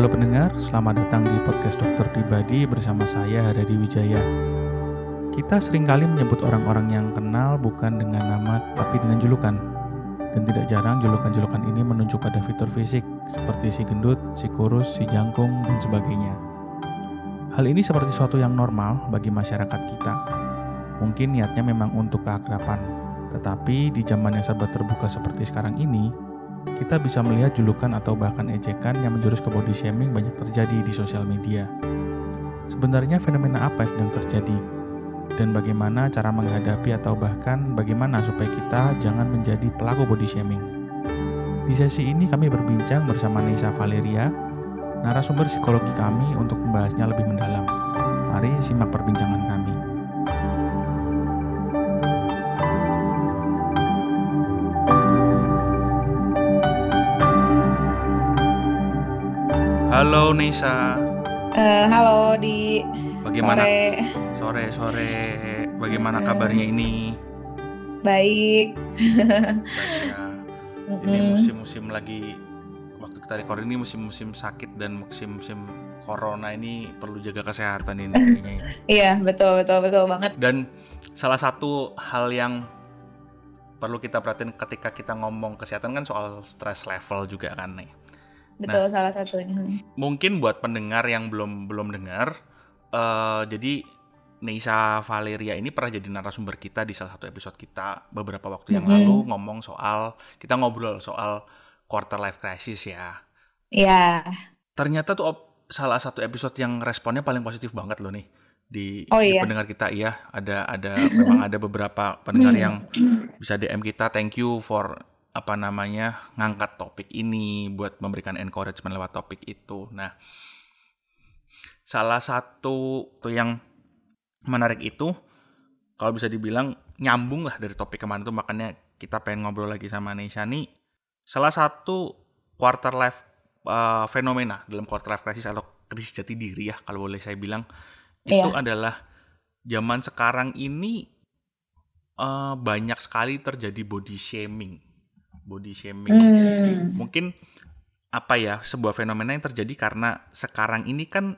Halo pendengar, selamat datang di podcast Dokter Pribadi bersama saya Haryadi Wijaya. Kita sering kali menyebut orang-orang yang kenal bukan dengan nama tapi dengan julukan. Dan tidak jarang julukan-julukan ini menunjuk pada fitur fisik seperti si gendut, si kurus, si jangkung, dan sebagainya. Hal ini seperti suatu yang normal bagi masyarakat kita. Mungkin niatnya memang untuk keakraban, tetapi di zaman yang serba terbuka seperti sekarang ini, kita bisa melihat julukan atau bahkan ejekan yang menjurus ke body shaming banyak terjadi di sosial media. Sebenarnya fenomena apa yang sedang terjadi? Dan bagaimana cara menghadapi atau bahkan bagaimana supaya kita jangan menjadi pelaku body shaming? Di sesi ini kami berbincang bersama Nisa Valeria, narasumber psikologi kami untuk membahasnya lebih mendalam. Mari simak perbincangan kami. Halo Nisa. Uh, halo di Bagaimana sore sore, bagaimana kabarnya ini? Baik. Baik ya. Ini musim-musim lagi waktu kita record ini musim-musim sakit dan musim-musim corona ini perlu jaga kesehatan ini kayaknya. Iya, betul betul betul banget. Dan salah satu hal yang perlu kita perhatiin ketika kita ngomong kesehatan kan soal stress level juga kan nih. Betul nah, salah satunya. Mungkin buat pendengar yang belum belum dengar, uh, jadi Neisa Valeria ini pernah jadi narasumber kita di salah satu episode kita beberapa waktu yang mm -hmm. lalu ngomong soal kita ngobrol soal quarter life crisis ya. Iya. Yeah. Ternyata tuh salah satu episode yang responnya paling positif banget loh nih di, oh, di iya. pendengar kita iya ada ada memang ada beberapa pendengar yang bisa DM kita thank you for apa namanya ngangkat topik ini buat memberikan encouragement lewat topik itu. Nah, salah satu tuh yang menarik itu kalau bisa dibilang nyambung lah dari topik kemarin tuh makanya kita pengen ngobrol lagi sama Nesha nih. Salah satu quarter life uh, fenomena dalam quarter life crisis atau krisis jati diri ya kalau boleh saya bilang itu yeah. adalah zaman sekarang ini uh, banyak sekali terjadi body shaming body shaming. Hmm. Mungkin apa ya sebuah fenomena yang terjadi karena sekarang ini kan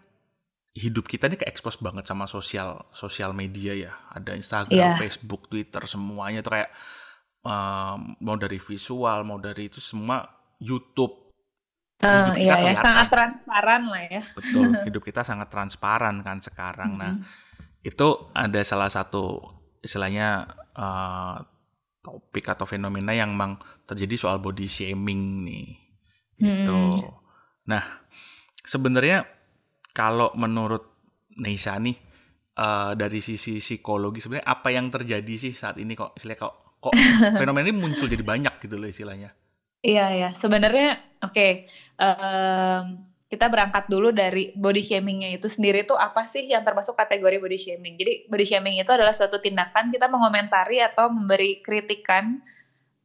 hidup kita ini kayak expose banget sama sosial sosial media ya. Ada Instagram, yeah. Facebook, Twitter semuanya tuh kayak um, mau dari visual, mau dari itu semua YouTube. Uh, hidup kita iya, ya, sangat transparan lah ya. Betul, hidup kita sangat transparan kan sekarang. Nah, itu ada salah satu istilahnya uh, topik atau fenomena yang memang terjadi soal body shaming nih. Gitu. Hmm. Nah, sebenarnya kalau menurut Neisa nih uh, dari sisi psikologi sebenarnya apa yang terjadi sih saat ini kok istilahnya kok kok fenomena ini muncul jadi banyak gitu loh istilahnya. Iya ya, sebenarnya oke. Okay, um, kita berangkat dulu dari body shamingnya itu sendiri itu apa sih yang termasuk kategori body shaming. Jadi body shaming itu adalah suatu tindakan kita mengomentari atau memberi kritikan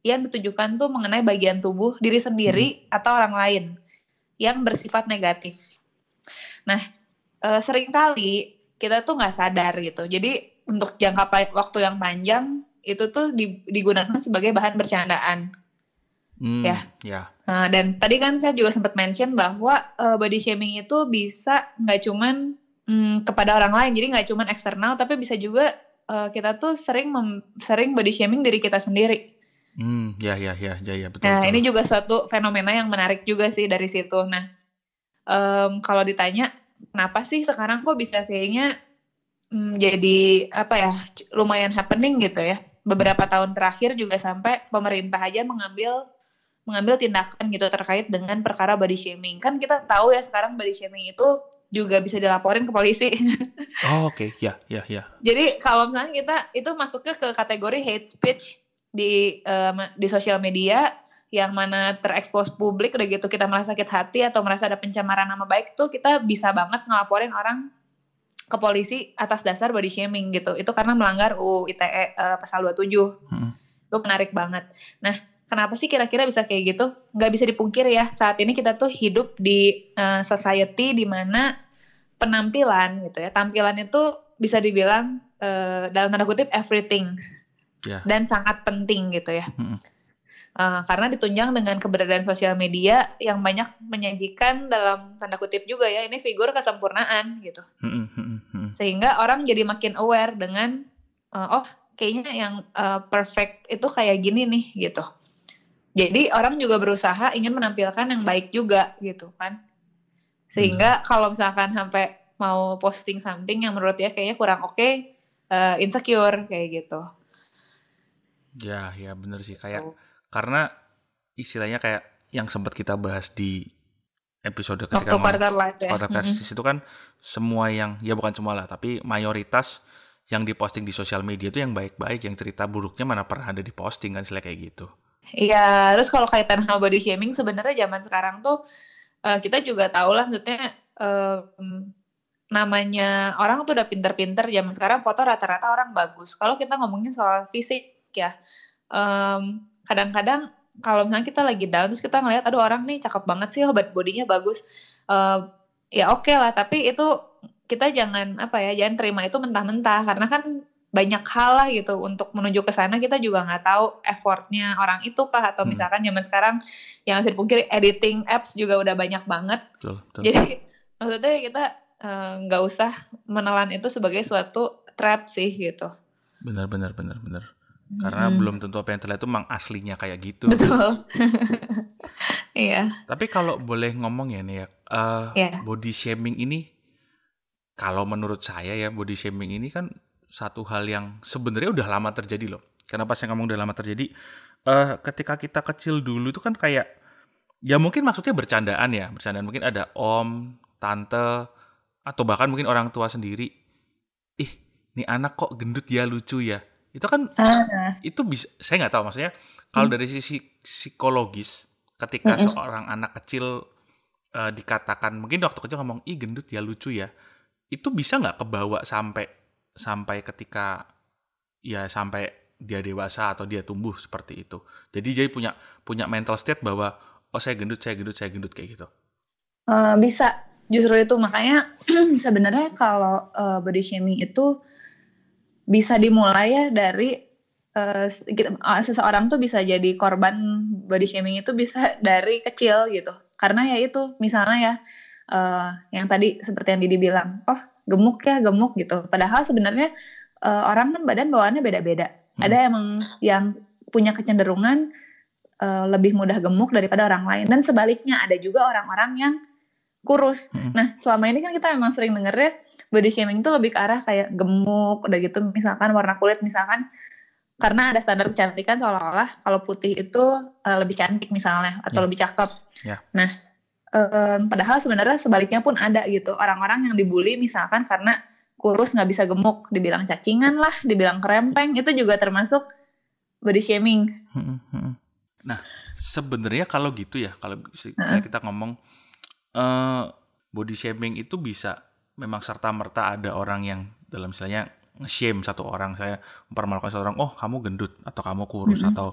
yang ditujukan tuh mengenai bagian tubuh diri sendiri hmm. atau orang lain yang bersifat negatif. Nah, e, sering kali kita tuh nggak sadar gitu. Jadi untuk jangka waktu yang panjang itu tuh digunakan sebagai bahan bercandaan Hmm, ya. ya. Nah, dan tadi kan saya juga sempat mention bahwa uh, body shaming itu bisa nggak cuman um, kepada orang lain, jadi nggak cuman eksternal, tapi bisa juga uh, kita tuh sering mem sering body shaming diri kita sendiri. Hmm, ya, ya, ya, ya, ya betul. Nah, betul. ini juga suatu fenomena yang menarik juga sih dari situ. Nah, um, kalau ditanya kenapa sih sekarang kok bisa kayaknya um, jadi apa ya lumayan happening gitu ya? Beberapa tahun terakhir juga sampai pemerintah aja mengambil mengambil tindakan gitu terkait dengan perkara body shaming. Kan kita tahu ya sekarang body shaming itu juga bisa dilaporin ke polisi. Oh oke, okay. ya ya ya. Jadi kalau misalnya kita itu masuknya ke kategori hate speech di um, di sosial media yang mana terekspos publik udah gitu kita merasa sakit hati atau merasa ada pencemaran nama baik tuh kita bisa banget ngelaporin orang ke polisi atas dasar body shaming gitu. Itu karena melanggar UU ITE uh, pasal 27. Hmm. Itu menarik banget. Nah, Kenapa sih kira-kira bisa kayak gitu? Gak bisa dipungkir ya, saat ini kita tuh hidup di uh, society di mana penampilan gitu ya, tampilan itu bisa dibilang uh, dalam tanda kutip everything yeah. dan sangat penting gitu ya. Hmm. Uh, karena ditunjang dengan keberadaan sosial media yang banyak menyajikan dalam tanda kutip juga ya ini figur kesempurnaan gitu hmm, sehingga orang jadi makin aware dengan uh, oh kayaknya yang uh, perfect itu kayak gini nih gitu jadi orang juga berusaha ingin menampilkan yang baik juga gitu kan sehingga kalau misalkan sampai mau posting something yang menurut dia kayaknya kurang oke okay, uh, insecure kayak gitu ya ya bener sih kayak oh karena istilahnya kayak yang sempat kita bahas di episode ketika Waktu quarter life ya. Crisis mm-hmm. itu kan semua yang ya bukan semua lah tapi mayoritas yang diposting di sosial media itu yang baik-baik yang cerita buruknya mana pernah ada di posting kan sila kayak gitu. Iya, terus kalau kaitan sama body shaming sebenarnya zaman sekarang tuh uh, kita juga tahu lah maksudnya um, namanya orang tuh udah pinter-pinter. Zaman sekarang foto rata-rata orang bagus. Kalau kita ngomongin soal fisik ya um, kadang-kadang kalau misalnya kita lagi down terus kita ngelihat aduh orang nih cakep banget sih bodinya bagus. Uh, ya oke okay lah tapi itu kita jangan apa ya jangan terima itu mentah-mentah. Karena kan banyak hal lah gitu untuk menuju ke sana kita juga nggak tahu effortnya orang itu kah atau hmm. misalkan zaman sekarang yang harus dipungkiri editing apps juga udah banyak banget betul, betul. jadi maksudnya kita eh, nggak uh, usah menelan itu sebagai suatu trap sih gitu benar benar benar benar karena hmm. belum tentu apa yang terlihat itu memang aslinya kayak gitu. Betul. Iya. Tapi kalau boleh ngomong ya nih ya, uh, eh, yeah. body shaming ini, kalau menurut saya ya body shaming ini kan satu hal yang sebenarnya udah lama terjadi loh. Kenapa saya ngomong udah lama terjadi? Uh, ketika kita kecil dulu itu kan kayak, ya mungkin maksudnya bercandaan ya, bercandaan mungkin ada om, tante, atau bahkan mungkin orang tua sendiri. Ih, nih anak kok gendut ya lucu ya itu kan uh. itu bisa saya nggak tahu maksudnya kalau hmm. dari sisi psikologis ketika hmm. seorang anak kecil uh, dikatakan mungkin waktu kecil ngomong ih gendut ya lucu ya itu bisa nggak kebawa sampai sampai ketika ya sampai dia dewasa atau dia tumbuh seperti itu. Jadi jadi punya punya mental state bahwa oh saya gendut saya gendut saya gendut kayak gitu. Uh, bisa. Justru itu. Makanya sebenarnya kalau uh, body shaming itu bisa dimulai ya dari uh, seseorang tuh bisa jadi korban body shaming itu bisa dari kecil gitu. Karena ya itu misalnya ya uh, yang tadi seperti yang Didi bilang oh gemuk ya gemuk gitu padahal sebenarnya uh, orang kan badan bawaannya beda-beda hmm. ada emang yang punya kecenderungan uh, lebih mudah gemuk daripada orang lain dan sebaliknya ada juga orang-orang yang kurus. Hmm. Nah, selama ini kan kita memang sering denger ya body shaming itu lebih ke arah kayak gemuk, udah gitu misalkan warna kulit misalkan karena ada standar kecantikan seolah-olah kalau putih itu uh, lebih cantik misalnya atau yeah. lebih cakep. Yeah. Nah, um, padahal sebenarnya sebaliknya pun ada gitu orang-orang yang dibully misalkan karena kurus nggak bisa gemuk, dibilang cacingan lah, dibilang kerempeng itu juga termasuk body shaming. Hmm, hmm. Nah, sebenarnya kalau gitu ya, kalau uh kita ngomong uh, body shaming itu bisa memang serta merta ada orang yang dalam misalnya shame satu orang saya mempermalukan satu orang oh kamu gendut atau kamu kurus mm -hmm. atau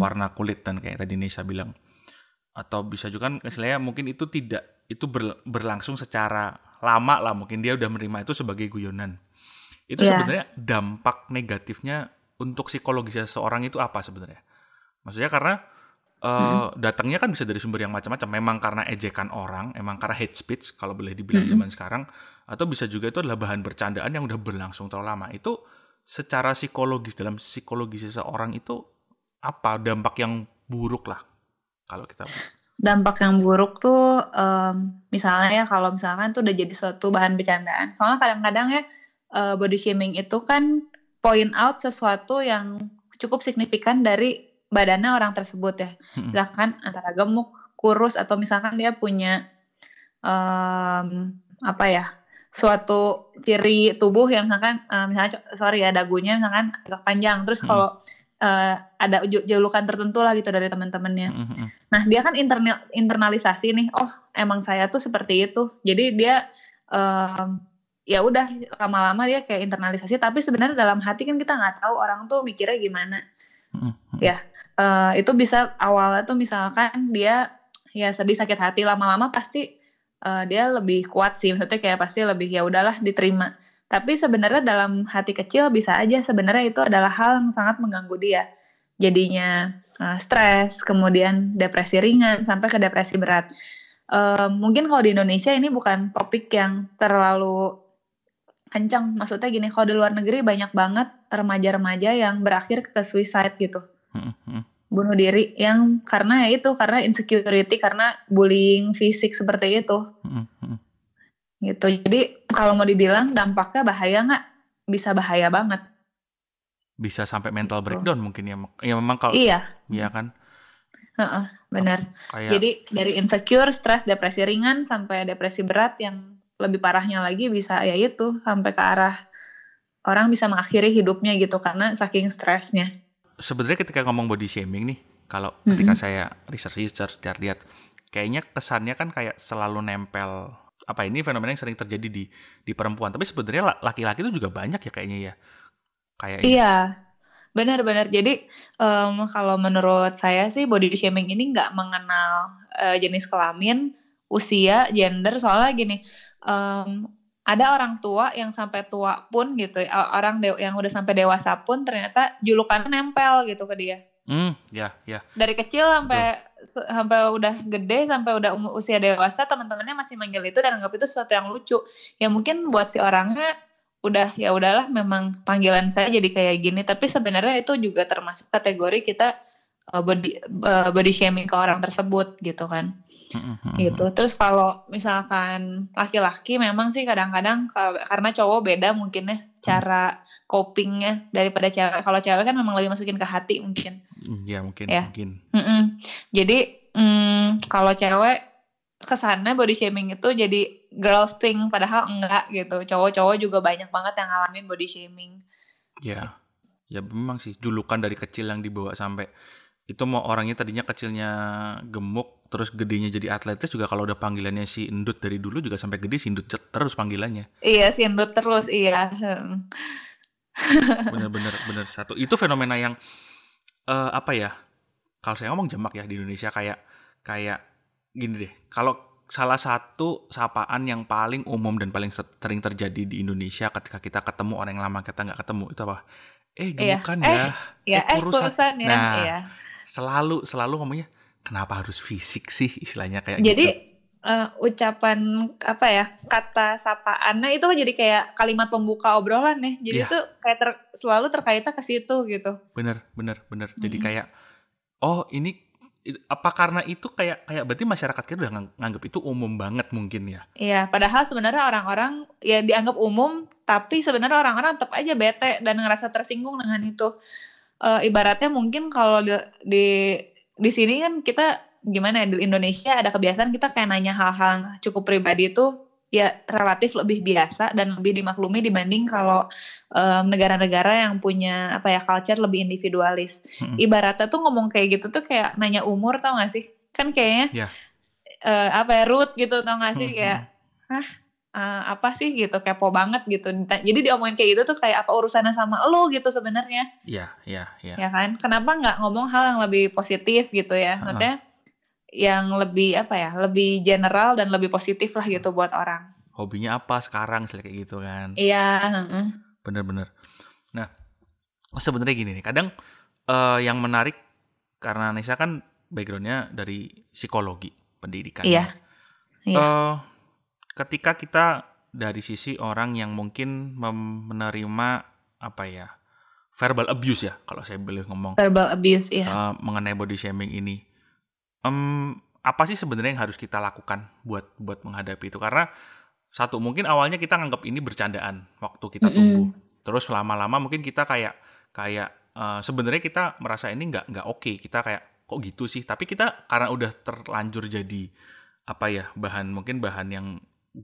warna kulit dan kayak tadi Nisa bilang atau bisa juga kan istilahnya mungkin itu tidak itu ber, berlangsung secara lama lah mungkin dia udah menerima itu sebagai guyonan itu yeah. sebenarnya dampak negatifnya untuk psikologis seseorang itu apa sebenarnya maksudnya karena Uh, hmm. datangnya kan bisa dari sumber yang macam-macam. Memang karena ejekan orang, emang karena hate speech kalau boleh dibilang hmm. zaman sekarang, atau bisa juga itu adalah bahan bercandaan yang udah berlangsung terlalu lama. Itu secara psikologis dalam psikologi seseorang itu apa dampak yang buruk lah kalau kita dampak yang buruk tuh um, misalnya ya kalau misalkan tuh udah jadi suatu bahan bercandaan soalnya kadang-kadang ya uh, body shaming itu kan point out sesuatu yang cukup signifikan dari badannya orang tersebut ya. Hmm. Misalkan antara gemuk, kurus atau misalkan dia punya um, apa ya? suatu ciri tubuh yang misalkan uh, misalnya sorry ya dagunya misalkan agak panjang terus hmm. Uh, ada julukan tertentu lah gitu dari teman-temannya. Hmm, hmm. Nah, dia kan internal internalisasi nih. Oh, emang saya tuh seperti itu. Jadi dia um, ya udah lama-lama dia kayak internalisasi tapi sebenarnya dalam hati kan kita nggak tahu orang tuh mikirnya gimana. Hmm. Ya uh, itu bisa awalnya tuh misalkan dia ya sedih sakit hati lama-lama pasti uh, dia lebih kuat sih maksudnya kayak pasti lebih ya udahlah diterima tapi sebenarnya dalam hati kecil bisa aja sebenarnya itu adalah hal yang sangat mengganggu dia jadinya uh, stres, kemudian depresi ringan sampai ke depresi berat. Uh, mungkin kalau di Indonesia ini bukan topik yang terlalu kencang. Maksudnya gini, kalau di luar negeri banyak banget remaja-remaja yang berakhir ke suicide gitu. Hmm, hmm. Bunuh diri yang karena ya itu, karena insecurity, karena bullying fisik seperti itu. Hmm. Gitu. Jadi kalau mau dibilang dampaknya bahaya nggak? Bisa bahaya banget. Bisa sampai mental gitu. breakdown mungkin ya. Ya memang kalau Iya. Iya kan? Uh-uh, benar. Kayak... Jadi dari insecure, stres, depresi ringan sampai depresi berat yang lebih parahnya lagi bisa ya itu sampai ke arah orang bisa mengakhiri hidupnya gitu karena saking stresnya. Sebenarnya ketika ngomong body shaming nih, kalau mm-hmm. ketika saya research research lihat-lihat, kayaknya kesannya kan kayak selalu nempel apa ini fenomena yang sering terjadi di di perempuan. Tapi sebenarnya laki-laki itu juga banyak ya kayaknya ya. Kayak Iya. Benar-benar. Jadi um, kalau menurut saya sih body shaming ini nggak mengenal uh, jenis kelamin, usia, gender. Soalnya gini, um, ada orang tua yang sampai tua pun gitu, orang yang udah sampai dewasa pun ternyata julukannya nempel gitu ke dia. Hmm, ya, ya. Dari kecil sampai Betul. sampai udah gede sampai udah usia dewasa teman-temannya masih manggil itu dan anggap itu sesuatu yang lucu. Ya mungkin buat si orangnya udah ya udahlah memang panggilan saya jadi kayak gini tapi sebenarnya itu juga termasuk kategori kita uh, body uh, body shaming ke orang tersebut gitu kan gitu terus kalau misalkan laki-laki memang sih kadang-kadang karena cowok beda mungkin ya cara copingnya daripada cewek. Kalau cewek kan memang lebih masukin ke hati mungkin. Ya mungkin ya. mungkin. Mm-mm. jadi mm, kalau cewek kesannya body shaming itu jadi girls thing padahal enggak gitu. Cowok-cowok juga banyak banget yang ngalamin body shaming. Ya ya memang sih. Julukan dari kecil yang dibawa sampai itu mau orangnya tadinya kecilnya gemuk terus gedenya jadi atletis juga kalau udah panggilannya si endut dari dulu juga sampai gede si endut terus panggilannya. Iya si endut terus iya. Bener-bener bener satu itu fenomena yang uh, apa ya kalau saya ngomong jemak ya di Indonesia kayak kayak gini deh. Kalau salah satu sapaan yang paling umum dan paling sering terjadi di Indonesia ketika kita ketemu orang yang lama kita nggak ketemu itu apa? Eh gemukan iya. ya eh, ya. eh, eh kurusan ya. Nah iya. selalu selalu ngomongnya kenapa harus fisik sih istilahnya kayak jadi gitu. Uh, ucapan apa ya kata sapaannya itu jadi kayak kalimat pembuka obrolan nih jadi yeah. itu kayak ter, selalu terkaitnya ke situ gitu bener bener bener hmm. jadi kayak oh ini apa karena itu kayak kayak berarti masyarakat kita udah nganggap itu umum banget mungkin ya iya padahal sebenarnya orang-orang ya dianggap umum tapi sebenarnya orang-orang tetap aja bete dan ngerasa tersinggung dengan itu uh, ibaratnya mungkin kalau di, di di sini kan kita gimana ya di Indonesia ada kebiasaan kita kayak nanya hal-hal cukup pribadi itu ya relatif lebih biasa dan lebih dimaklumi dibanding kalau negara negara-negara yang punya apa ya culture lebih individualis. Hmm. Ibaratnya tuh ngomong kayak gitu tuh kayak nanya umur tau gak sih? Kan kayaknya yeah. Ya. uh, apa ya root gitu tau gak sih hmm. kayak ah uh, apa sih gitu kepo banget gitu. Jadi diomongin kayak gitu tuh kayak apa urusannya sama lo gitu sebenarnya. Iya iya iya. Ya kan? Kenapa nggak ngomong hal yang lebih positif gitu ya? Uh -huh. yang lebih apa ya lebih general dan lebih positif lah gitu buat orang. Hobinya apa sekarang kayak gitu kan? Iya bener-bener nah sebenarnya gini nih kadang uh, yang menarik karena Nisa kan backgroundnya dari psikologi pendidikan iya, iya. Uh, ketika kita dari sisi orang yang mungkin menerima apa ya verbal abuse ya kalau saya boleh ngomong. Verbal abuse ya mengenai body shaming ini. Um, apa sih sebenarnya yang harus kita lakukan buat buat menghadapi itu? Karena satu mungkin awalnya kita nganggap ini bercandaan waktu kita tumbuh. Mm -hmm. terus lama-lama mungkin kita kayak kayak uh, sebenarnya kita merasa ini nggak nggak oke. Okay. kita kayak kok gitu sih? Tapi kita karena udah terlanjur jadi apa ya bahan mungkin bahan yang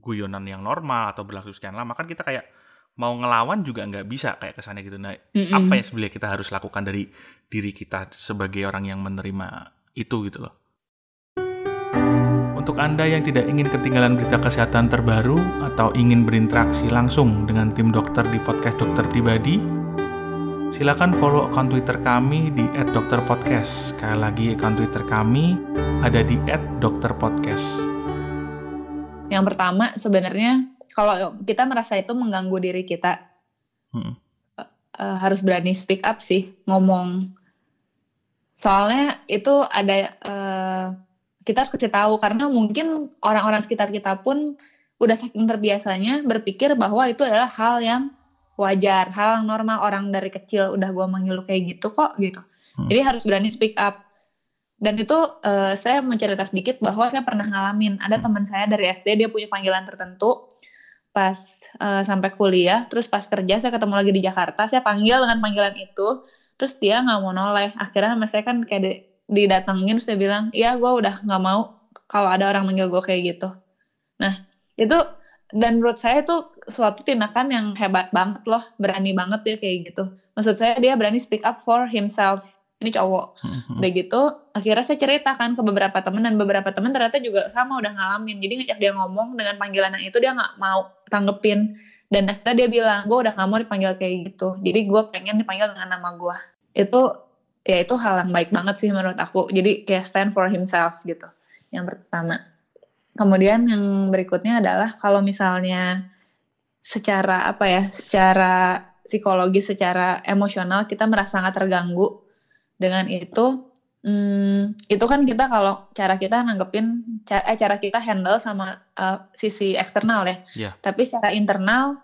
guyonan yang normal atau berlaku sekian lama kan kita kayak mau ngelawan juga nggak bisa kayak kesannya gitu. Nah, mm-hmm. apa yang sebenarnya kita harus lakukan dari diri kita sebagai orang yang menerima itu gitu loh. Untuk Anda yang tidak ingin ketinggalan berita kesehatan terbaru atau ingin berinteraksi langsung dengan tim dokter di podcast Dokter Pribadi, silakan follow akun Twitter kami di @dokterpodcast. Sekali lagi akun Twitter kami ada di @dokterpodcast. Yang pertama sebenarnya kalau kita merasa itu mengganggu diri kita, hmm. uh, harus berani speak up sih, ngomong soalnya itu ada uh, kita harus kasih tahu karena mungkin orang-orang sekitar kita pun udah saking terbiasanya berpikir bahwa itu adalah hal yang wajar, hal yang normal orang dari kecil udah gua manggil kayak gitu kok gitu. Hmm. Jadi harus berani speak up. Dan itu uh, saya mencerita sedikit bahwa saya pernah ngalamin ada hmm. teman saya dari SD dia punya panggilan tertentu pas uh, sampai kuliah, terus pas kerja saya ketemu lagi di Jakarta, saya panggil dengan panggilan itu, terus dia nggak mau noleh. Akhirnya sama saya kan kayak di, didatengin, terus dia bilang, iya gue udah nggak mau kalau ada orang manggil gue kayak gitu. Nah itu dan menurut saya itu suatu tindakan yang hebat banget loh, berani banget dia kayak gitu. Maksud saya dia berani speak up for himself ini cowok. Mm-hmm. Udah gitu, akhirnya saya ceritakan ke beberapa temen dan beberapa temen ternyata juga sama udah ngalamin. Jadi ngajak dia ngomong dengan panggilan yang itu dia nggak mau tanggepin. Dan akhirnya dia bilang, gue udah gak mau dipanggil kayak gitu. Jadi gue pengen dipanggil dengan nama gue. Itu ya itu hal yang baik banget sih menurut aku. Jadi kayak stand for himself gitu. Yang pertama. Kemudian yang berikutnya adalah kalau misalnya secara apa ya, secara psikologis, secara emosional kita merasa sangat terganggu dengan itu hmm, itu kan kita kalau cara kita nanggepin cara, eh, cara kita handle sama uh, sisi eksternal ya yeah. tapi secara internal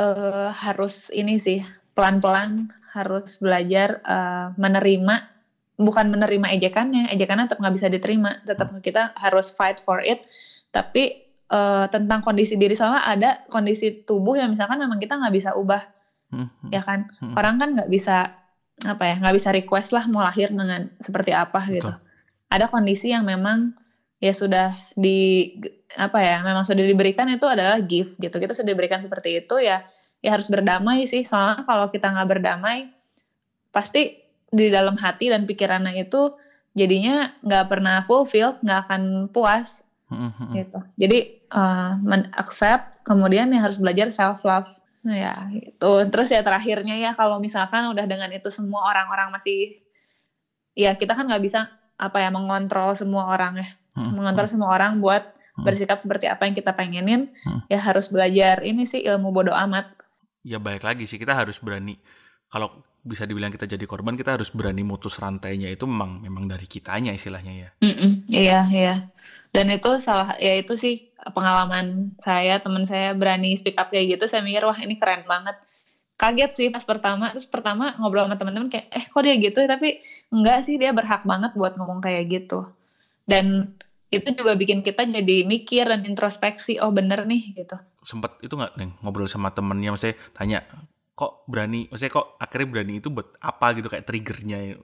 uh, harus ini sih pelan-pelan harus belajar uh, menerima bukan menerima ejekannya ejekannya tetap nggak bisa diterima tetap hmm. kita harus fight for it tapi uh, tentang kondisi diri soalnya ada kondisi tubuh yang misalkan memang kita nggak bisa ubah hmm. hmm. ya kan hmm. orang kan nggak bisa apa ya nggak bisa request lah mau lahir dengan seperti apa gitu. Ada kondisi yang memang ya sudah di apa ya memang sudah diberikan itu adalah gift gitu. Kita sudah diberikan seperti itu ya ya harus berdamai sih. Soalnya kalau kita nggak berdamai pasti di dalam hati dan pikirannya itu jadinya nggak pernah fulfilled, nggak akan puas mm-hmm. gitu. Jadi uh, accept kemudian ya harus belajar self love Nah ya itu. Terus ya terakhirnya ya kalau misalkan udah dengan itu semua orang-orang masih ya kita kan nggak bisa apa ya mengontrol semua orang ya. Hmm. Mengontrol hmm. semua orang buat hmm. bersikap seperti apa yang kita pengenin. Hmm. Ya harus belajar ini sih ilmu bodoh amat. Ya baik lagi sih kita harus berani kalau bisa dibilang kita jadi korban kita harus berani mutus rantainya itu memang memang dari kitanya istilahnya ya. Mm -mm, iya iya dan itu salah ya itu sih pengalaman saya teman saya berani speak up kayak gitu saya mikir wah ini keren banget. Kaget sih pas pertama terus pertama ngobrol sama teman-teman kayak eh kok dia gitu? Tapi enggak sih dia berhak banget buat ngomong kayak gitu. Dan itu juga bikin kita jadi mikir dan introspeksi oh bener nih gitu. Sempat itu nggak nih ngobrol sama temennya saya tanya kok berani? Maksudnya kok akhirnya berani itu buat apa gitu? Kayak triggernya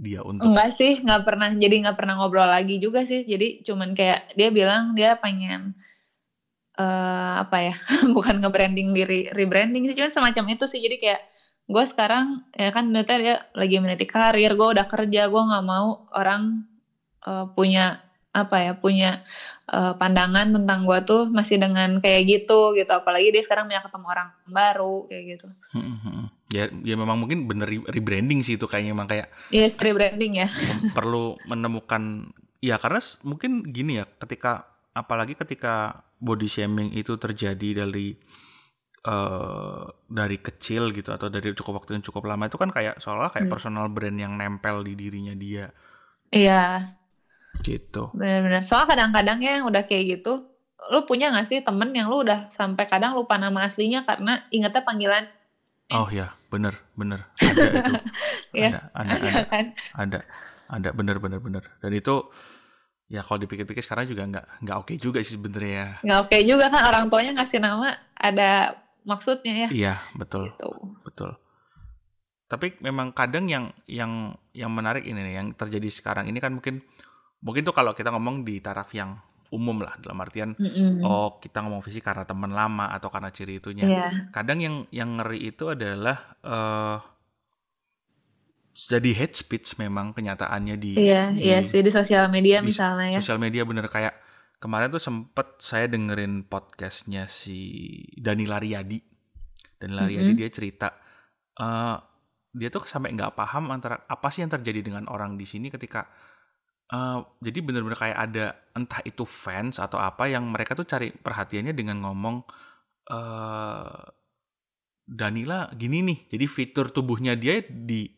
dia untuk enggak sih nggak pernah jadi nggak pernah ngobrol lagi juga sih. Jadi cuman kayak dia bilang dia pengen uh, apa ya bukan nge-branding diri rebranding sih cuman semacam itu sih. Jadi kayak gue sekarang ya kan ternyata dia lagi meniti karir gue udah kerja gue nggak mau orang uh, punya apa ya punya uh, pandangan tentang gue tuh masih dengan kayak gitu gitu. Apalagi dia sekarang punya ketemu orang baru kayak gitu. Hmm, hmm, hmm. Ya ya memang mungkin bener rebranding sih itu kayaknya emang kayak yes rebranding ya perlu menemukan ya karena mungkin gini ya ketika apalagi ketika body shaming itu terjadi dari uh, dari kecil gitu atau dari cukup waktu yang cukup lama itu kan kayak seolah kayak hmm. personal brand yang nempel di dirinya dia iya Gitu. Benar-benar. Soalnya kadang-kadang ya yang udah kayak gitu, lu punya gak sih temen yang lu udah sampai kadang lupa nama aslinya karena ingetnya panggilan? Oh ya, bener, bener. Ada itu. ya, ada, ada, ada, ada, kan? ada, ada, bener, bener, bener. Dan itu ya kalau dipikir-pikir sekarang juga nggak nggak oke okay juga sih sebenarnya ya. Nggak oke okay juga kan orang tuanya ngasih nama ada maksudnya ya. Iya, betul. Gitu. Betul. Tapi memang kadang yang yang yang menarik ini nih yang terjadi sekarang ini kan mungkin mungkin tuh kalau kita ngomong di taraf yang umum lah dalam artian mm-hmm. oh kita ngomong fisik karena teman lama atau karena ciri itunya yeah. kadang yang yang ngeri itu adalah uh, jadi hate speech memang kenyataannya di iya di, iya sih di sosial media di misalnya ya sosial media bener kayak kemarin tuh sempet saya dengerin podcastnya si Dani Lariadi Dani Lariadi mm-hmm. dia cerita uh, dia tuh sampai nggak paham antara apa sih yang terjadi dengan orang di sini ketika Uh, jadi bener-bener kayak ada entah itu fans atau apa yang mereka tuh cari perhatiannya dengan ngomong uh, Danila gini nih. Jadi fitur tubuhnya dia di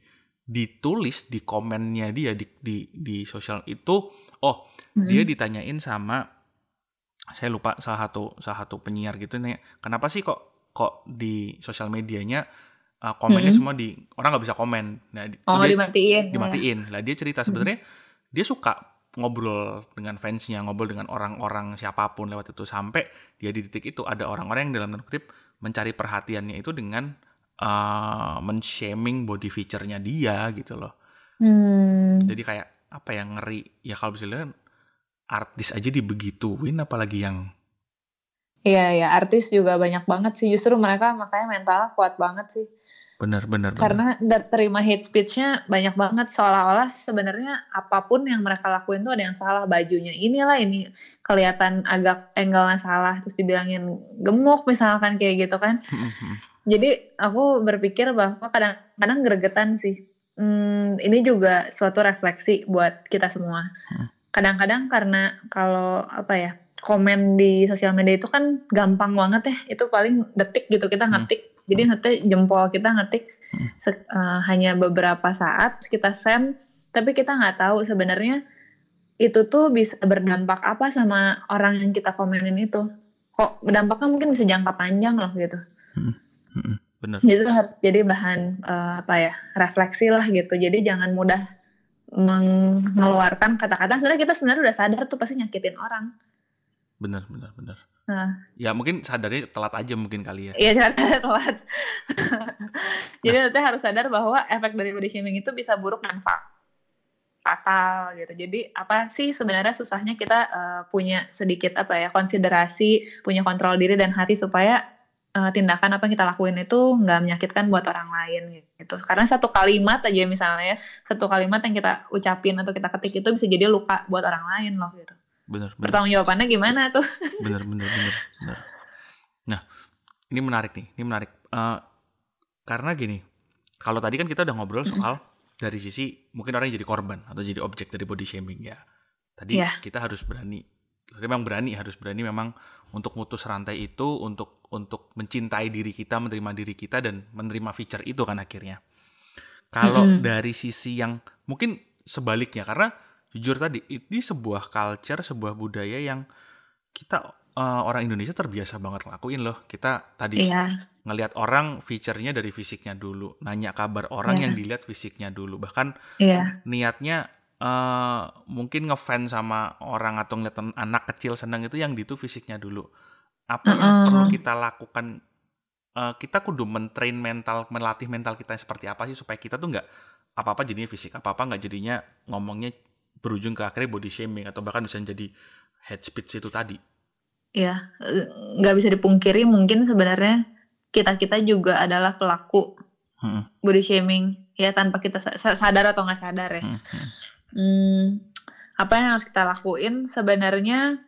ditulis di komennya dia di di di sosial itu oh hmm. dia ditanyain sama saya lupa salah satu salah satu penyiar gitu nih kenapa sih kok kok di sosial medianya uh, komennya hmm. semua di orang nggak bisa komen nah oh, dia dimatiin dimatiin lah dia cerita sebenarnya hmm. Dia suka ngobrol dengan fansnya ngobrol dengan orang-orang siapa pun lewat itu sampai dia di titik itu ada orang-orang yang dalam tanda kutip mencari perhatiannya itu dengan uh, men-shaming body feature-nya dia gitu loh. Hmm. Jadi kayak apa yang ngeri ya kalau bisa lihat artis aja dibegituin apalagi yang Iya ya artis juga banyak banget sih justru mereka makanya mentalnya kuat banget sih. Benar benar. Karena benar. terima hate speech-nya banyak banget seolah-olah sebenarnya apa pun yang mereka lakuin tuh ada yang salah bajunya inilah ini kelihatan agak angle-nya salah terus dibilangin gemuk misalkan kayak gitu kan. Jadi aku berpikir bahwa kadang-kadang gregetan sih. Hmm, ini juga suatu refleksi buat kita semua. Hmm. Kadang-kadang karena kalau apa ya komen di sosial media itu kan gampang banget ya. Itu paling detik gitu kita hmm. ngetik. Hmm. Jadi ngetik jempol kita ngetik hmm. uh, hanya beberapa saat kita send. Tapi kita nggak tahu sebenarnya itu tuh bisa berdampak apa sama orang yang kita komenin itu. Kok berdampaknya mungkin bisa jangka panjang loh gitu. Hmm. Bener. Jadi itu harus jadi bahan uh, apa ya refleksi lah gitu. Jadi jangan mudah mengeluarkan kata-kata. Sebenarnya kita sebenarnya udah sadar tuh pasti nyakitin orang. Bener, bener, bener. Nah. Ya mungkin sadarnya telat aja mungkin kali ya. Iya telat. jadi nah. harus sadar bahwa efek dari body shaming itu bisa buruk dan fatal gitu. Jadi apa sih sebenarnya susahnya kita uh, punya sedikit apa ya konsiderasi, punya kontrol diri dan hati supaya uh, tindakan apa yang kita lakuin itu nggak menyakitkan buat orang lain gitu. Karena satu kalimat aja misalnya, satu kalimat yang kita ucapin atau kita ketik itu bisa jadi luka buat orang lain loh gitu. Bener, bener. Pertanggung jawabannya gimana tuh? Bener, bener, bener, bener. Nah, ini menarik nih, ini menarik. Uh, karena gini, kalau tadi kan kita udah ngobrol soal dari sisi mungkin orang yang jadi korban atau jadi objek dari body shaming ya. Tadi yeah. kita harus berani, memang berani harus berani memang untuk mutus rantai itu untuk untuk mencintai diri kita, menerima diri kita dan menerima feature itu kan akhirnya. Kalau mm -hmm. dari sisi yang mungkin sebaliknya karena jujur tadi ini sebuah culture, sebuah budaya yang kita uh, orang Indonesia terbiasa banget ngelakuin loh. Kita tadi yeah. ngelihat orang feature-nya dari fisiknya dulu, nanya kabar orang yeah. yang dilihat fisiknya dulu. Bahkan yeah. niatnya uh, mungkin ngefans sama orang atau ngeliat anak kecil senang itu yang di itu fisiknya dulu. Apa uh -uh. yang perlu kita lakukan? Uh, kita kudu mentrain mental, melatih mental kita seperti apa sih supaya kita tuh nggak apa-apa jadinya fisik, apa-apa nggak jadinya ngomongnya berujung ke akhirnya body shaming atau bahkan bisa jadi head speech itu tadi. Ya, nggak bisa dipungkiri mungkin sebenarnya kita kita juga adalah pelaku hmm. body shaming ya tanpa kita sadar atau nggak sadar ya. Hmm. hmm hmm, apa yang harus kita lakuin sebenarnya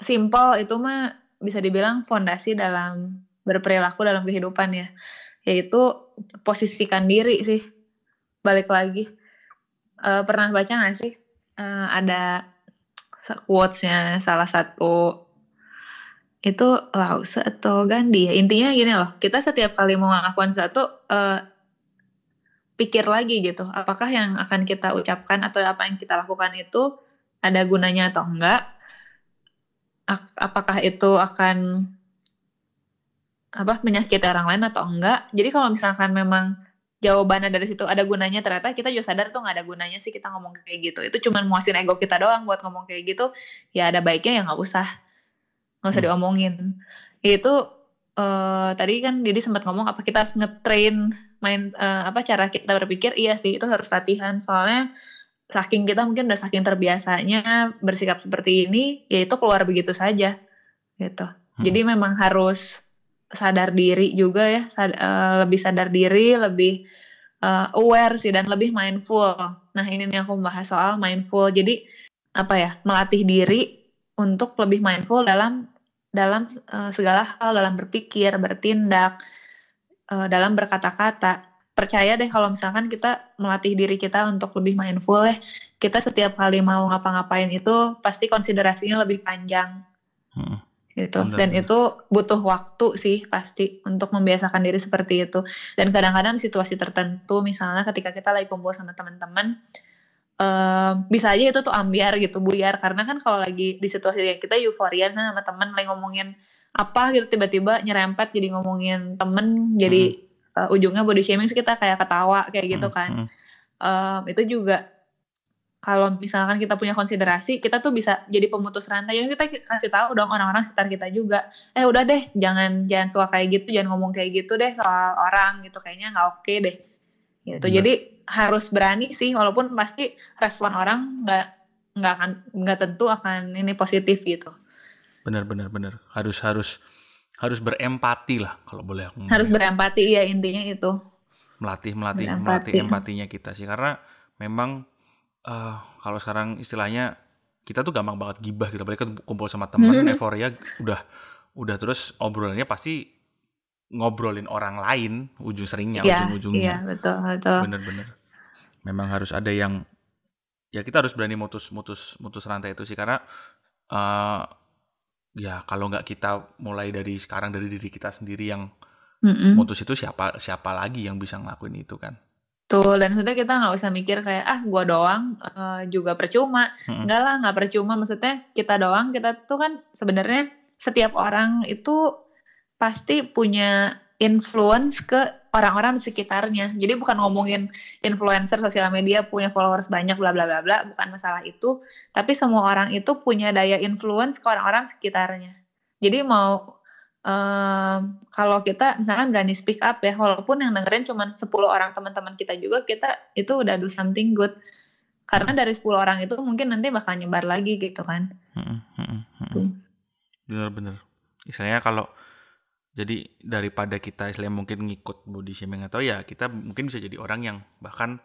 simple itu mah bisa dibilang fondasi dalam berperilaku dalam kehidupan ya yaitu posisikan diri sih balik lagi uh, pernah baca nggak sih? Uh, ada quotesnya salah satu. Itu Lause atau Gandhi ya? Intinya gini loh kita setiap kali mau melakukan satu uh, pikir lagi gitu. Apakah yang akan kita ucapkan atau apa yang kita lakukan itu ada gunanya atau enggak? Apakah itu akan apa menyakiti orang lain atau enggak? Jadi kalau misalkan memang jawabannya dari situ ada gunanya ternyata kita juga sadar tuh nggak ada gunanya sih kita ngomong kayak gitu. Itu cuma muasin ego kita doang buat ngomong kayak gitu. Ya ada baiknya ya nggak usah. Nggak usah hmm. diomongin. Itu uh, tadi kan Didi sempat ngomong apa kita harus ngetrain main uh, apa cara kita berpikir. Iya sih itu harus latihan. Soalnya saking kita mungkin udah saking terbiasanya bersikap seperti ini ya itu keluar begitu saja gitu. Hmm. jadi memang harus sadar diri juga ya sad, uh, lebih sadar diri lebih uh, aware sih dan lebih mindful nah ini nih aku membahas soal mindful jadi apa ya melatih diri untuk lebih mindful dalam dalam uh, segala hal dalam berpikir bertindak uh, dalam berkata-kata. Percaya deh kalau misalkan kita melatih diri kita untuk lebih mindful ya, kita setiap kali mau ngapa-ngapain itu pasti konsiderasinya lebih panjang. Hmm. Gitu. Bener, dan itu butuh waktu sih pasti untuk membiasakan diri seperti itu. Dan kadang-kadang situasi tertentu misalnya ketika kita lagi kumpul sama teman-teman eh, bisa aja itu tuh ambiar gitu buyar. Karena kan kalau lagi di situasi yang kita euforia misalnya sama temen lagi ngomongin apa gitu tiba-tiba nyerempet jadi ngomongin temen jadi eh, ujungnya body shaming kita kayak ketawa kayak gitu Hmm, kan. hmm. Em, itu juga kalau misalkan kita punya konsiderasi kita tuh bisa jadi pemutus rantai. Jadi kita kasih tahu dong orang-orang sekitar kita juga eh udah deh jangan jangan suka kayak gitu jangan ngomong kayak gitu deh soal orang gitu. Kayaknya nggak oke deh. Gitu. Benar. jadi harus berani sih walaupun pasti respon orang nggak nggak akan nggak tentu akan ini positif gitu. Benar benar benar. Harus harus harus berempati lah kalau boleh aku harus berempati ya intinya itu. Melatih melatih Berempati. melatih empatinya kita sih. Karena memang eh, kalau sekarang istilahnya kita tuh gampang banget gibah gitu. Apalagi kan kumpul sama teman Mhm. euforia udah udah terus obrolannya pasti ngobrolin orang lain ujung seringnya iya ujung-ujungnya. betul betul. Bener-bener. Memang harus ada yang ya kita harus berani mutus mutus mutus rantai itu sih. Karena eh ya kalau nggak kita mulai dari sekarang dari diri kita sendiri yang Mm-mm. mutus itu siapa siapa lagi yang bisa ngelakuin itu kan Tuh, dan maksudnya kita nggak usah mikir kayak ah gua doang eh, juga percuma. Mm-mm. Enggak lah, nggak percuma. Maksudnya kita doang, kita tuh kan sebenarnya setiap orang itu pasti punya influence ke orang-orang di sekitarnya. Jadi bukan ngomongin influencer sosial media punya followers banyak bla bla bla bla, bukan masalah itu. Tapi semua orang itu punya daya influence ke orang-orang sekitarnya. Jadi mau em, kalau kita misalkan berani speak up ya, walaupun yang dengerin cuma 10 orang teman-teman kita juga, kita itu udah do something good. Karena dari 10 orang itu mungkin nanti bakal nyebar lagi gitu kan. Mm-mm, mm-mm, mm-mm. Tuh. Bener-bener. Istilahnya kalau jadi daripada kita istilahnya mungkin ngikut body shaming atau ya kita mungkin bisa jadi orang yang bahkan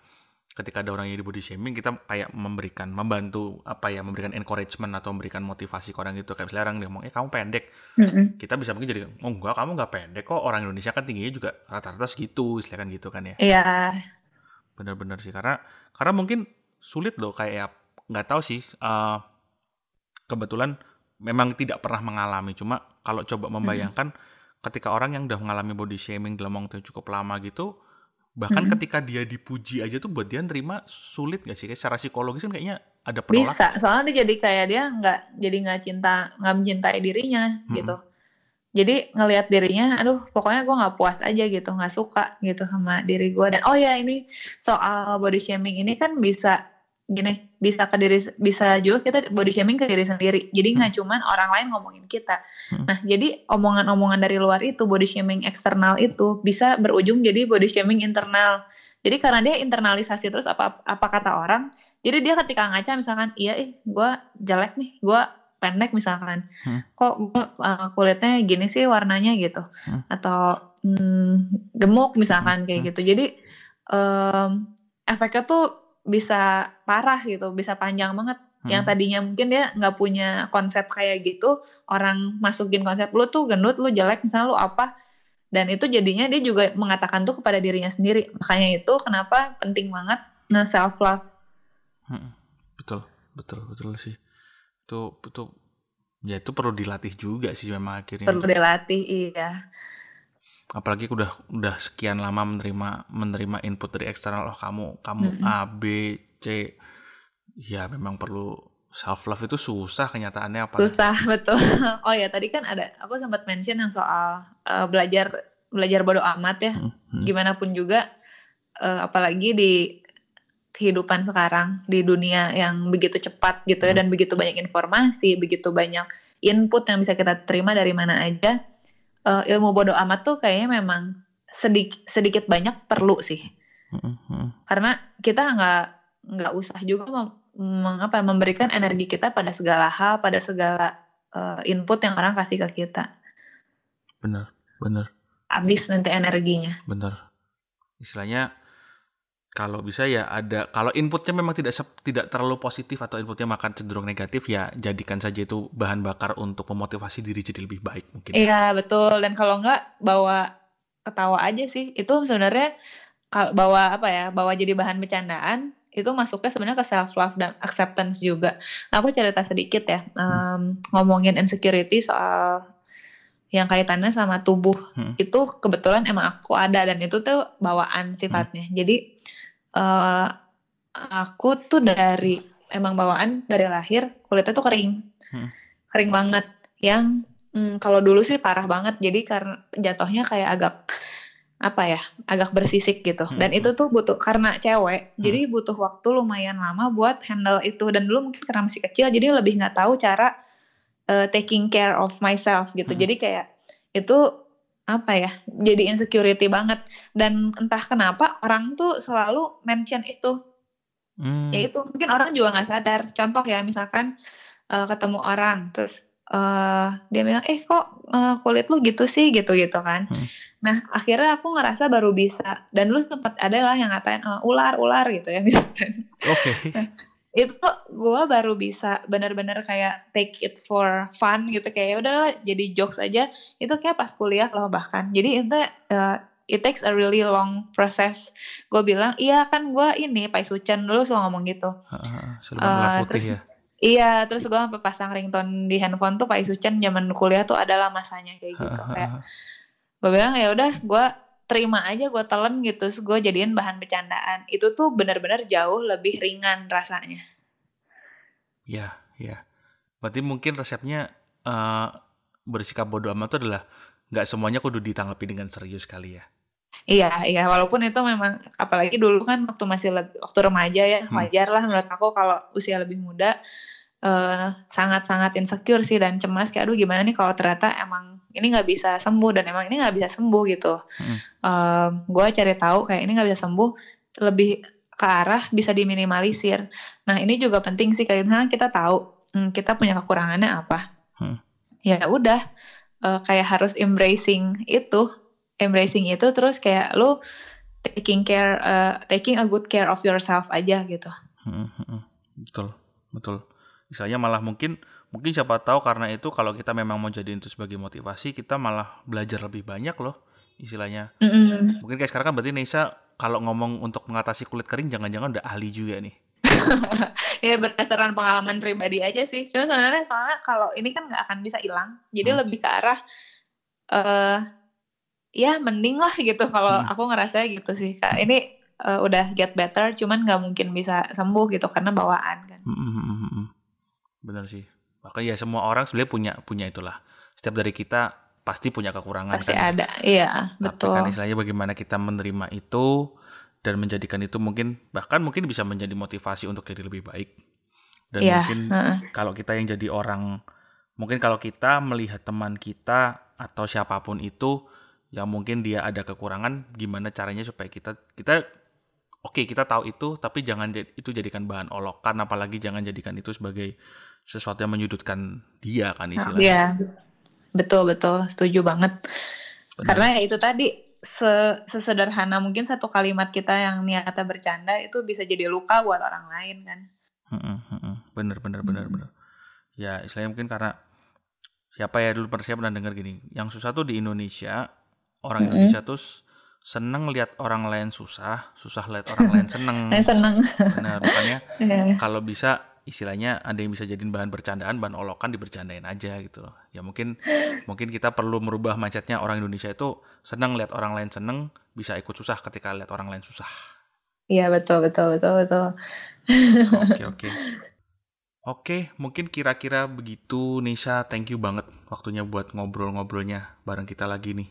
ketika ada orang yang di body shaming kita kayak memberikan membantu apa ya memberikan encouragement atau memberikan motivasi ke orang itu kayak misalnya orang dia ngomong eh kamu pendek. Mm-mm. kita bisa mungkin jadi oh enggak kamu nggak pendek kok. Orang Indonesia kan tingginya juga rata-rata segitu istilahnya kan gitu kan ya. Iya, benar-benar sih karena karena mungkin sulit loh kayak ya, nggak tahu sih eh, kebetulan memang tidak pernah mengalami. Cuma kalau coba membayangkan ketika orang yang udah mengalami body shaming dalam waktu yang cukup lama gitu bahkan Mm-mm. ketika dia dipuji aja tuh buat dia nerima sulit gak sih kayak secara psikologis kan kayaknya ada penolakan bisa. Soalnya dia jadi kayak dia nggak jadi nggak cinta nggak mencintai dirinya Mm-mm. gitu. Jadi ngelihat dirinya, aduh pokoknya gue nggak puas aja gitu, nggak suka gitu sama diri gue. Dan oh ya ini soal body shaming ini kan bisa gini, bisa ke diri, bisa juga kita body shaming ke diri sendiri. Jadi nggak cuman orang lain ngomongin kita. Hmm. Nah jadi omongan-omongan dari luar itu body shaming eksternal itu bisa berujung jadi body shaming internal. Jadi karena dia internalisasi terus apa apa kata orang, jadi dia ketika ngaca misalkan iya ih gue jelek nih, gue pendek misalkan, Hmm. kok gue kulitnya gini sih warnanya gitu, Hmm. atau hmm, gemuk misalkan kayak Hmm. gitu. Jadi em, efeknya tuh bisa parah gitu, bisa panjang banget. Yang Hmm. tadinya mungkin dia nggak punya konsep kayak gitu, orang masukin konsep lu tuh gendut, lu jelek, misalnya lu apa, dan itu jadinya dia juga mengatakan tuh kepada dirinya sendiri. Makanya itu kenapa penting banget nah self love. Mm-mm. betul betul betul sih itu itu ya itu perlu dilatih juga sih memang akhirnya Perlu dilatih, iya. Apalagi udah udah sekian lama menerima menerima input dari eksternal oh kamu kamu Mm-mm. A B C ya memang perlu self love itu susah kenyataannya apa Susah betul. Oh ya tadi kan ada aku sempat mention yang soal eh, belajar belajar bodo amat ya. Hmm, hmm. Gimana pun juga eh, apalagi di kehidupan sekarang di dunia yang begitu cepat gitu ya Hmm. dan begitu banyak informasi, begitu banyak input yang bisa kita terima dari mana aja. Eh, ilmu bodo amat tuh kayaknya memang sedikit sedikit banyak perlu sih. Mm, mm, Karena kita nggak nggak usah juga mem- meng- apa, memberikan energi kita pada segala hal, pada segala eh, input yang orang kasih ke kita. bener bener Habis nanti energinya. bener istilahnya kalau bisa ya ada kalau inputnya memang tidak tidak terlalu positif atau inputnya makan cenderung negatif ya jadikan saja itu bahan bakar untuk memotivasi diri jadi lebih baik mungkin Iya betul. Dan kalau nggak bawa ketawa aja sih. Itu sebenarnya kalau bawa apa ya? Bawa jadi bahan bercandaan. itu masuknya sebenarnya ke self love dan acceptance juga. Nah, aku cerita sedikit ya um, ngomongin insecurity soal yang kaitannya sama tubuh hmm. itu kebetulan emang aku ada dan itu tuh bawaan sifatnya. Hmm. Jadi uh, aku tuh dari emang bawaan dari lahir kulitnya tuh kering, hmm. kering banget. Yang hmm, kalau dulu sih parah banget. Jadi karena jatuhnya kayak agak apa ya agak bersisik gitu hmm. dan itu tuh butuh karena cewek hmm. jadi butuh waktu lumayan lama buat handle itu dan dulu mungkin karena masih kecil jadi lebih nggak tahu cara uh, taking care of myself gitu hmm. jadi kayak itu apa ya jadi insecurity banget. Dan entah kenapa orang tuh selalu mention itu. Hmm. ya itu mungkin orang juga nggak sadar. Contoh ya misalkan uh, ketemu orang terus uh, dia bilang eh kok uh, kulit lu gitu sih? Gitu gitu kan. Hmm. nah akhirnya aku ngerasa baru bisa. Dan lu sempat ada lah yang ngatain uh, ular ular gitu ya misalkan. Oke. Okay. nah, itu gue baru bisa benar-benar kayak take it for fun gitu. Kayak ya udah jadi jokes aja. Itu kayak pas kuliah loh bahkan. Jadi itu uh, it takes a really long process. Gue bilang iya kan gue ini Pai Sucen dulu suka ngomong gitu. Uh, uh, terus ya. Iya, terus gue sampai pasang ringtone di handphone tuh Pak Isucen zaman kuliah tuh adalah masanya kayak gitu. kayak gue bilang ya udah, gue terima aja, gue telan gitu, terus gue jadiin bahan bercandaan. Itu tuh benar-benar jauh lebih ringan rasanya. Iya, iya. Berarti mungkin resepnya uh, bersikap bodoh amat tuh adalah nggak semuanya kudu ditanggapi dengan serius kali ya. Iya, iya. Walaupun itu memang, apalagi dulu kan waktu masih lebih, waktu remaja ya, hmm. wajar lah menurut aku kalau usia lebih muda sangat eh, sangat-sangat insecure sih dan cemas kayak aduh gimana nih kalau ternyata emang ini nggak bisa sembuh dan emang ini nggak bisa sembuh gitu. Hmm. Uh, gue cari tahu kayak ini nggak bisa sembuh lebih ke arah bisa diminimalisir. Nah ini juga penting sih karena kita tahu hmm, kita punya kekurangannya apa. Hmm. Ya udah uh, kayak harus embracing itu embracing itu terus kayak lu taking care uh, taking a good care of yourself aja gitu. Hmm, hmm, hmm. betul, betul. Misalnya malah mungkin mungkin siapa tahu karena itu kalau kita memang mau jadi itu sebagai motivasi kita malah belajar lebih banyak loh istilahnya. Mm -hmm. Mungkin kayak sekarang kan berarti Nisa kalau ngomong untuk mengatasi kulit kering jangan-jangan udah ahli juga nih. ya berdasarkan pengalaman pribadi aja sih. Cuma sebenarnya soalnya kalau ini kan nggak akan bisa hilang. Jadi hmm. lebih ke arah uh, ya mending lah gitu kalau hmm. aku ngerasa gitu sih kak ini uh, udah get better cuman nggak mungkin bisa sembuh gitu karena bawaan kan hmm, hmm, hmm, hmm. benar sih makanya ya semua orang sebenarnya punya punya itulah. Setiap dari kita pasti punya kekurangan pasti kan ada. Iya Tapi betul. kan istilahnya bagaimana kita menerima itu dan menjadikan itu mungkin bahkan mungkin bisa menjadi motivasi untuk jadi lebih baik. Dan yeah. mungkin uh. kalau kita yang jadi orang mungkin kalau kita melihat teman kita atau siapa pun itu yang mungkin dia ada kekurangan gimana caranya supaya kita kita oke okay, kita tahu itu tapi jangan itu jadikan bahan olokan apalagi jangan jadikan itu sebagai sesuatu yang menyudutkan dia kan istilahnya. Iya. Betul betul, setuju banget. Benar. Karena ya itu tadi se sesederhana mungkin satu kalimat kita yang niatnya bercanda itu bisa jadi luka buat orang lain kan. Bener bener bener hmm. bener. Ya istilahnya mungkin karena siapa ya dulu pernah saya pernah dengar gini, yang susah tuh di Indonesia orang. Indonesia tuh seneng lihat orang lain susah, susah lihat orang lain seneng. seneng. Benar, makanya yeah. kalau bisa istilahnya ada yang bisa jadiin bahan bercandaan, bahan olokan dibercandain aja gitu loh. Ya mungkin mungkin kita perlu merubah mindsetnya orang Indonesia itu seneng lihat orang lain seneng, bisa ikut susah ketika lihat orang lain susah. Iya betul betul betul betul. Oke oke. Oke, mungkin kira-kira begitu Nisa. Thank you banget waktunya buat ngobrol-ngobrolnya bareng kita lagi nih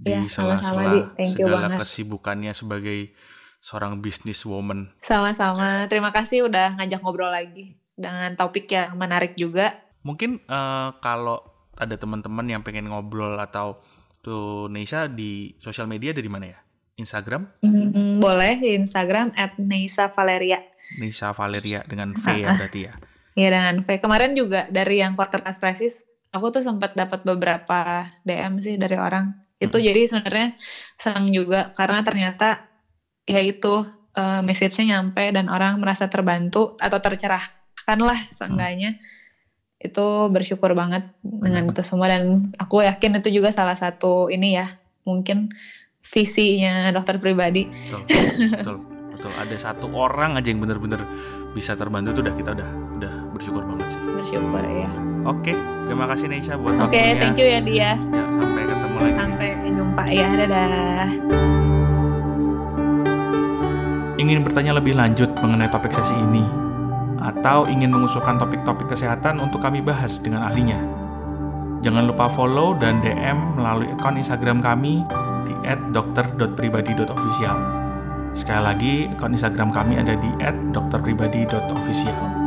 di ya, sela-sela segala banget. kesibukannya sebagai seorang bisnis woman. Sama-sama. Terima kasih udah ngajak ngobrol lagi dengan topik yang menarik juga. Mungkin uh, kalau ada teman-teman yang pengen ngobrol atau tuh Neisa di sosial media dari mana ya? Instagram? Hmm, boleh di Instagram at Neisa Valeria. Neisa Valeria dengan V ya berarti ya? Iya dengan V. Kemarin juga dari yang quarter life crisis, aku tuh sempat dapat beberapa DM sih dari orang itu hmm. jadi sebenarnya senang juga karena ternyata ya itu uh, message-nya nyampe dan orang merasa terbantu atau tercerahkan lah seenggaknya hmm. itu bersyukur banget hmm. dengan itu semua dan aku yakin itu juga salah satu ini ya mungkin visinya dokter pribadi betul betul, betul. Ada satu orang aja yang benar-benar bisa terbantu itu udah kita udah udah bersyukur banget sih. Bersyukur ya. Oke, terima kasih Neisha buat Oke, waktunya. thank you ya dia. Ya, sampai ketemu lagi. Sampai jumpa ya, dadah. Ingin bertanya lebih lanjut mengenai topik sesi ini, atau ingin mengusulkan topik-topik kesehatan untuk kami bahas dengan ahlinya? Jangan lupa follow dan DM melalui akun Instagram kami di @dokter.pribadi.official. Sekali lagi, akun Instagram kami ada di @dokterpribadi.official.